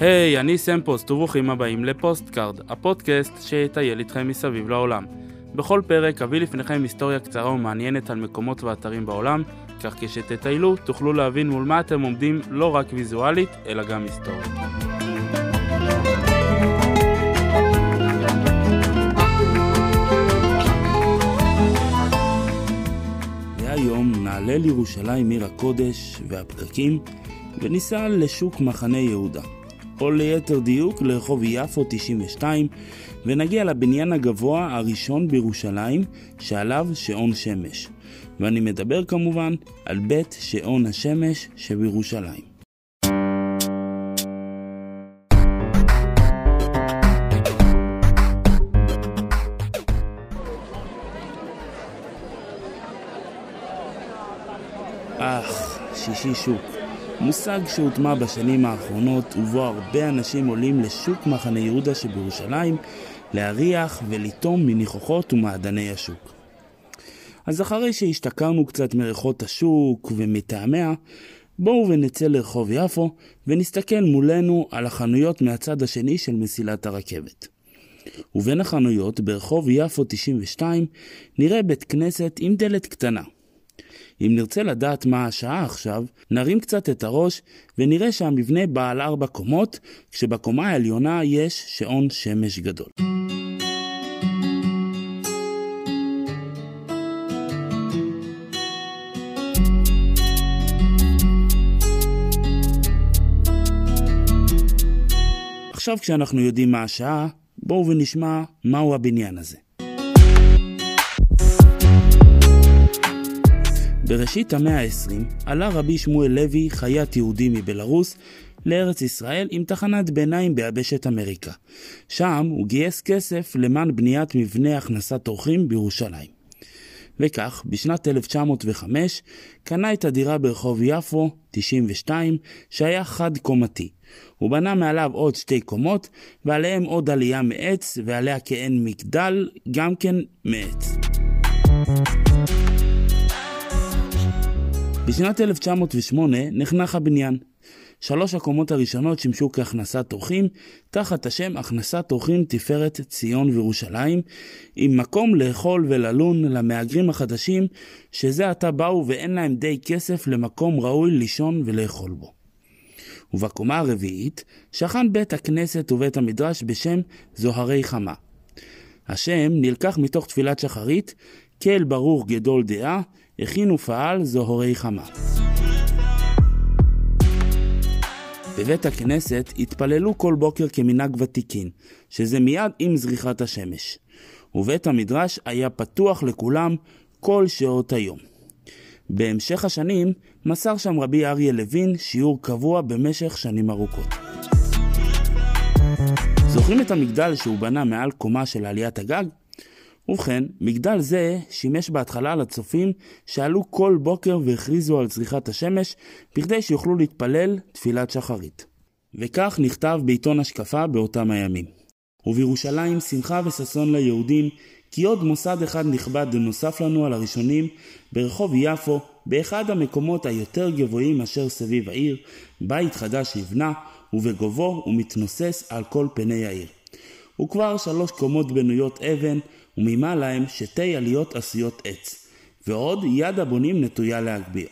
היי, hey, אני סם פוסט וברוכים הבאים ל Postcard, הפודקאסט שיטייל איתכם מסביב לעולם. בכל פרק אביא לפניכם היסטוריה קצרה ומעניינת על מקומות ואתרים בעולם, כך כשתטיילו תוכלו להבין מול מה אתם עומדים לא רק ויזואלית, אלא גם היסטורית. והיום נעלה לירושלים עיר הקודש והפקקים וניסע לשוק מחנה יהודה. או ליתר דיוק לרחוב יפו 92, ונגיע לבניין הגבוה הראשון בירושלים, שעליו שעון שמש. ואני מדבר כמובן על בית שעון השמש שבירושלים. אך, שישי שוק. מושג שהוטמע בשנים האחרונות ובו הרבה אנשים עולים לשוק מחנה יהודה שבירושלים להריח ולטום מניחוחות ומעדני השוק. אז אחרי שהשתכרנו קצת מריחות השוק ומטעמיה, בואו ונצא לרחוב יפו ונסתכל מולנו על החנויות מהצד השני של מסילת הרכבת. ובין החנויות ברחוב יפו 92 נראה בית כנסת עם דלת קטנה. אם נרצה לדעת מה השעה עכשיו, נרים קצת את הראש ונראה שהמבנה בעל ארבע קומות, כשבקומה העליונה יש שעון שמש גדול. עכשיו כשאנחנו יודעים מה השעה, בואו ונשמע מהו הבניין הזה. בראשית המאה ה-20 עלה רבי שמואל לוי, חייט יהודי מבלארוס, לארץ ישראל עם תחנת ביניים ביבשת אמריקה. שם הוא גייס כסף למען בניית מבנה הכנסת אורחים בירושלים. וכך, בשנת 1905 קנה את הדירה ברחוב יפו, 92, שהיה חד-קומתי. הוא בנה מעליו עוד שתי קומות, ועליהם עוד עלייה מעץ, ועליה כעין מגדל, גם כן מעץ. בשנת 1908 נחנך הבניין. שלוש הקומות הראשונות שימשו כהכנסת אורחים, תחת השם הכנסת אורחים תפארת ציון וירושלים, עם מקום לאכול וללון למהגרים החדשים, שזה עתה באו ואין להם די כסף למקום ראוי לישון ולאכול בו. ובקומה הרביעית שכן בית הכנסת ובית המדרש בשם זוהרי חמה. השם נלקח מתוך תפילת שחרית, כל ברוך גדול דעה, הכין ופעל זוהרי חמה. בבית הכנסת התפללו כל בוקר כמנהג ותיקין, שזה מיד עם זריחת השמש. ובית המדרש היה פתוח לכולם כל שעות היום. בהמשך השנים מסר שם רבי אריה לוין שיעור קבוע במשך שנים ארוכות. זוכרים את המגדל שהוא בנה מעל קומה של עליית הגג? ובכן, מגדל זה שימש בהתחלה לצופים שעלו כל בוקר והכריזו על צריכת השמש בכדי שיוכלו להתפלל תפילת שחרית. וכך נכתב בעיתון השקפה באותם הימים. ובירושלים שמחה וששון ליהודים, כי עוד מוסד אחד נכבד נוסף לנו על הראשונים, ברחוב יפו, באחד המקומות היותר גבוהים אשר סביב העיר, בית חדש נבנה, ובגובו הוא מתנוסס על כל פני העיר. וכבר שלוש קומות בנויות אבן, וממעלה הם שתי עליות עשויות עץ, ועוד יד הבונים נטויה להגביה.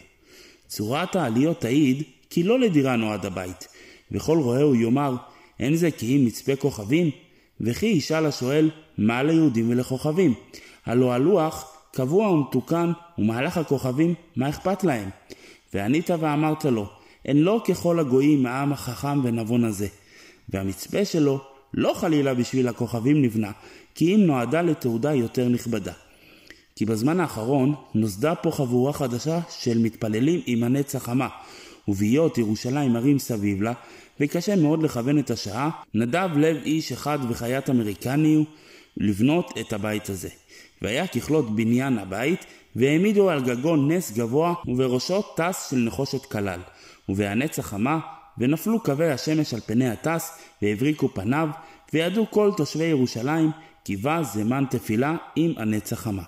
צורת העליות תעיד כי לא לדירה נועד הבית, וכל רואהו יאמר, אין זה כי אם מצפה כוכבים? וכי ישאל השואל, מה ליהודים ולכוכבים? הלא הלוח קבוע ומתוקן, ומהלך הכוכבים, מה אכפת להם? וענית ואמרת לו, הן לא ככל הגויים העם החכם ונבון הזה. והמצפה שלו לא חלילה בשביל הכוכבים נבנה, כי אם נועדה לתעודה יותר נכבדה. כי בזמן האחרון נוסדה פה חבורה חדשה של מתפללים עם הנץ החמה, ובהיות ירושלים ערים סביב לה, וקשה מאוד לכוון את השעה, נדב לב איש אחד וחייט אמריקני הוא לבנות את הבית הזה. והיה ככלות בניין הבית, והעמידו על גגו נס גבוה, ובראשו טס של נחושת כלל. ובהנץ החמה, ונפלו קווי השמש על פני הטס, והבריקו פניו, וידעו כל תושבי ירושלים כי בא זמן תפילה עם הנץ החמה.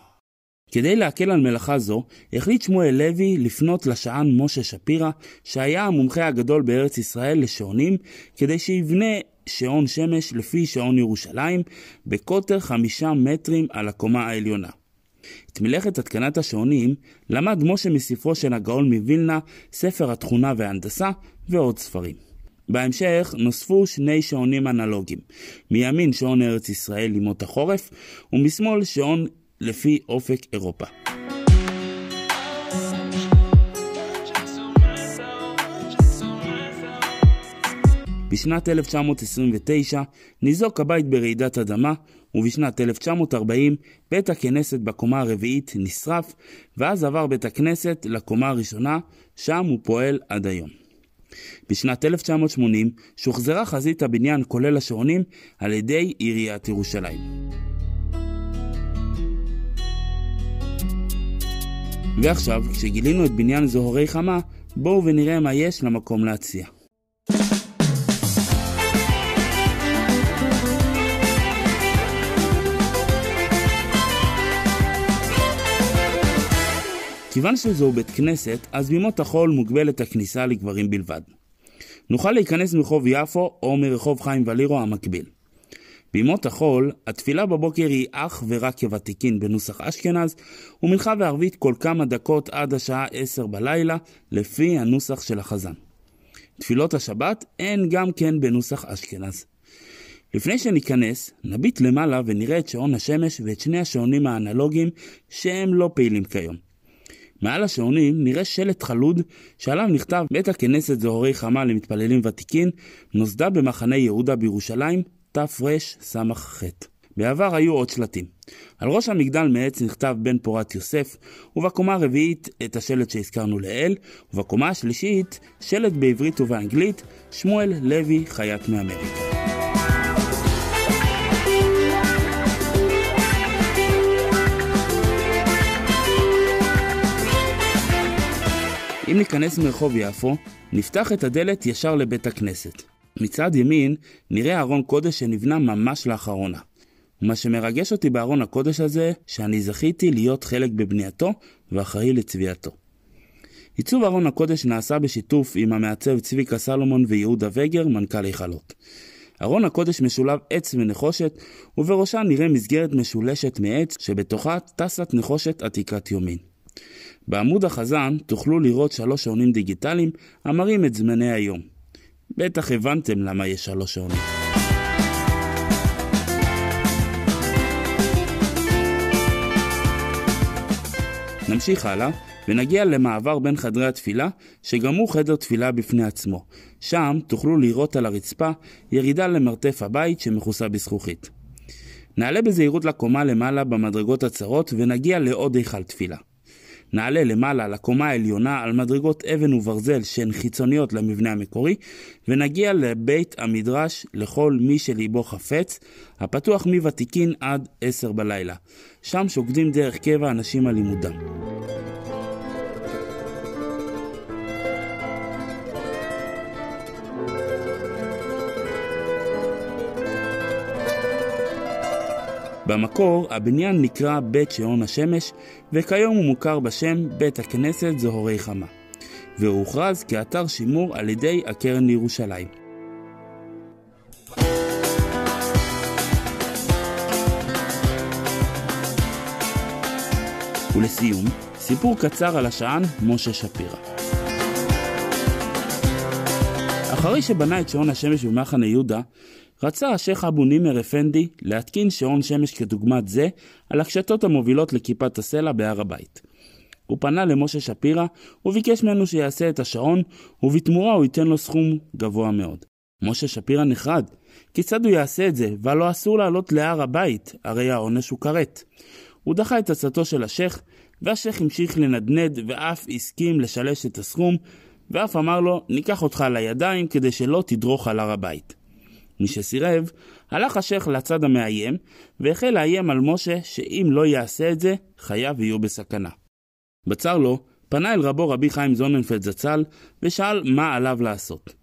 כדי להקל על מלאכה זו, החליט שמואל לוי לפנות לשען משה שפירא, שהיה המומחה הגדול בארץ ישראל לשעונים, כדי שיבנה שעון שמש לפי שעון ירושלים, בקוטר חמישה מטרים על הקומה העליונה. את מלאכת התקנת השעונים למד משה מספרו של הגאון מווילנה, ספר התכונה וההנדסה ועוד ספרים. בהמשך נוספו שני שעונים אנלוגיים, מימין שעון ארץ ישראל לימות החורף, ומשמאל שעון לפי אופק אירופה. בשנת 1929 ניזוק הבית ברעידת אדמה, ובשנת 1940 בית הכנסת בקומה הרביעית נשרף, ואז עבר בית הכנסת לקומה הראשונה, שם הוא פועל עד היום. בשנת 1980 שוחזרה חזית הבניין כולל השעונים על ידי עיריית ירושלים. ועכשיו, כשגילינו את בניין זוהרי חמה, בואו ונראה מה יש למקום להציע. כיוון שזהו בית כנסת, אז בימות החול מוגבלת הכניסה לגברים בלבד. נוכל להיכנס מרחוב יפו או מרחוב חיים ולירו המקביל. בימות החול, התפילה בבוקר היא אך ורק כוותיקין בנוסח אשכנז, ומנחה וערבית כל כמה דקות עד השעה עשר בלילה, לפי הנוסח של החזן. תפילות השבת הן גם כן בנוסח אשכנז. לפני שניכנס, נביט למעלה ונראה את שעון השמש ואת שני השעונים האנלוגיים שהם לא פעילים כיום. מעל השעונים נראה שלט חלוד שעליו נכתב בית הכנסת זוהרי חמה למתפללים ותיקין, נוסדה במחנה יהודה בירושלים, תרס"ח. בעבר היו עוד שלטים. על ראש המגדל מעץ נכתב בן פורת יוסף, ובקומה הרביעית את השלט שהזכרנו לעיל, ובקומה השלישית שלט בעברית ובאנגלית, שמואל לוי חיית מאמריקה. אם ניכנס מרחוב יפו, נפתח את הדלת ישר לבית הכנסת. מצד ימין נראה ארון קודש שנבנה ממש לאחרונה. ומה שמרגש אותי בארון הקודש הזה, שאני זכיתי להיות חלק בבנייתו ואחראי לצביעתו. עיצוב ארון הקודש נעשה בשיתוף עם המעצב צביקה סלומון ויהודה וגר, מנכ"ל היכלות. ארון הקודש משולב עץ ונחושת, ובראשה נראה מסגרת משולשת מעץ, שבתוכה טסת נחושת עתיקת יומין. בעמוד החזן תוכלו לראות שלוש שעונים דיגיטליים המראים את זמני היום. בטח הבנתם למה יש שלוש שעונים. נמשיך הלאה ונגיע למעבר בין חדרי התפילה, שגם הוא חדר תפילה בפני עצמו. שם תוכלו לראות על הרצפה ירידה למרתף הבית שמכוסה בזכוכית. נעלה בזהירות לקומה למעלה במדרגות הצרות ונגיע לעוד היכל תפילה. נעלה למעלה לקומה העליונה על מדרגות אבן וברזל שהן חיצוניות למבנה המקורי, ונגיע לבית המדרש לכל מי שליבו חפץ, הפתוח מוותיקין עד עשר בלילה. שם שוקדים דרך קבע אנשים על לימודם. במקור הבניין נקרא בית שעון השמש, וכיום הוא מוכר בשם בית הכנסת זוהרי חמה, והוא הוכרז כאתר שימור על ידי הקרן לירושלים. ולסיום, סיפור קצר על השען משה שפירא. אחרי שבנה את שעון השמש במחנה יהודה, רצה השייח אבו נימר אפנדי להתקין שעון שמש כדוגמת זה על הקשתות המובילות לכיפת הסלע בהר הבית. הוא פנה למשה שפירא וביקש ממנו שיעשה את השעון, ובתמורה הוא ייתן לו סכום גבוה מאוד. משה שפירא נחרד, כיצד הוא יעשה את זה, והלא אסור לעלות להר הבית, הרי העונש הוא כרת. הוא דחה את עצתו של השייח, והשייח המשיך לנדנד ואף הסכים לשלש את הסכום, ואף אמר לו, ניקח אותך לידיים כדי שלא תדרוך על הר הבית. משסירב, הלך השייח לצד המאיים, והחל לאיים על משה שאם לא יעשה את זה, חייו יהיו בסכנה. בצר לו, פנה אל רבו רבי חיים זוננפלד זצ"ל, ושאל מה עליו לעשות.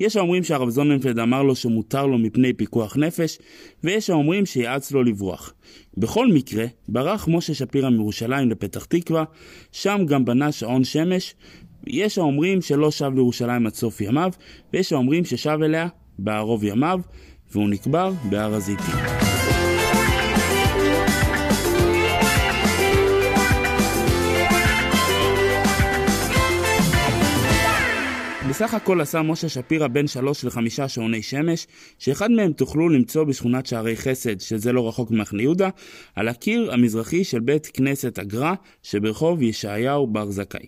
יש האומרים שהרב זוננפלד אמר לו שמותר לו מפני פיקוח נפש, ויש האומרים שיעץ לו לברוח. בכל מקרה, ברח משה שפירא מירושלים לפתח תקווה, שם גם בנה שעון שמש, יש האומרים שלא שב לירושלים עד סוף ימיו, ויש האומרים ששב אליה בערוב ימיו, והוא נקבר בהר הזיתים. בסך הכל עשה משה שפירא בין שלוש לחמישה שעוני שמש, שאחד מהם תוכלו למצוא בשכונת שערי חסד, שזה לא רחוק ממחנה יהודה, על הקיר המזרחי של בית כנסת אגרה, שברחוב ישעיהו בר זכאי.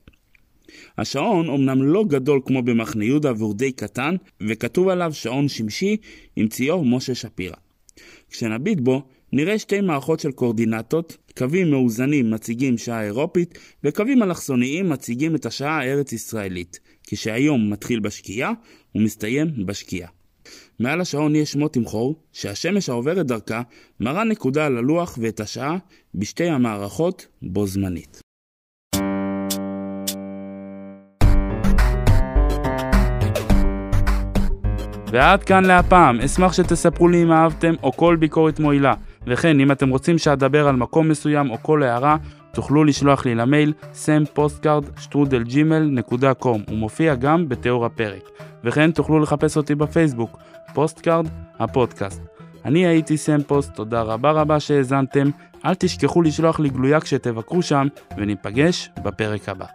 השעון אומנם לא גדול כמו במחנה יהודה והוא די קטן, וכתוב עליו שעון שמשי עם ציור משה שפירא. כשנביט בו, נראה שתי מערכות של קורדינטות, קווים מאוזנים מציגים שעה אירופית, וקווים אלכסוניים מציגים את השעה הארץ ישראלית, כשהיום מתחיל בשקיעה ומסתיים בשקיעה. מעל השעון יש שמות תמחור, שהשמש העוברת דרכה מראה נקודה על הלוח ואת השעה בשתי המערכות בו זמנית. ועד כאן להפעם, אשמח שתספרו לי אם אהבתם או כל ביקורת מועילה. וכן, אם אתם רוצים שאדבר על מקום מסוים או כל הערה, תוכלו לשלוח לי למייל sampostcard.gmail.com הוא מופיע גם בתיאור הפרק. וכן, תוכלו לחפש אותי בפייסבוק, Postcard, הפודקאסט. אני הייתי סם פוסט, תודה רבה רבה שהאזנתם, אל תשכחו לשלוח לי גלויה כשתבקרו שם, וניפגש בפרק הבא.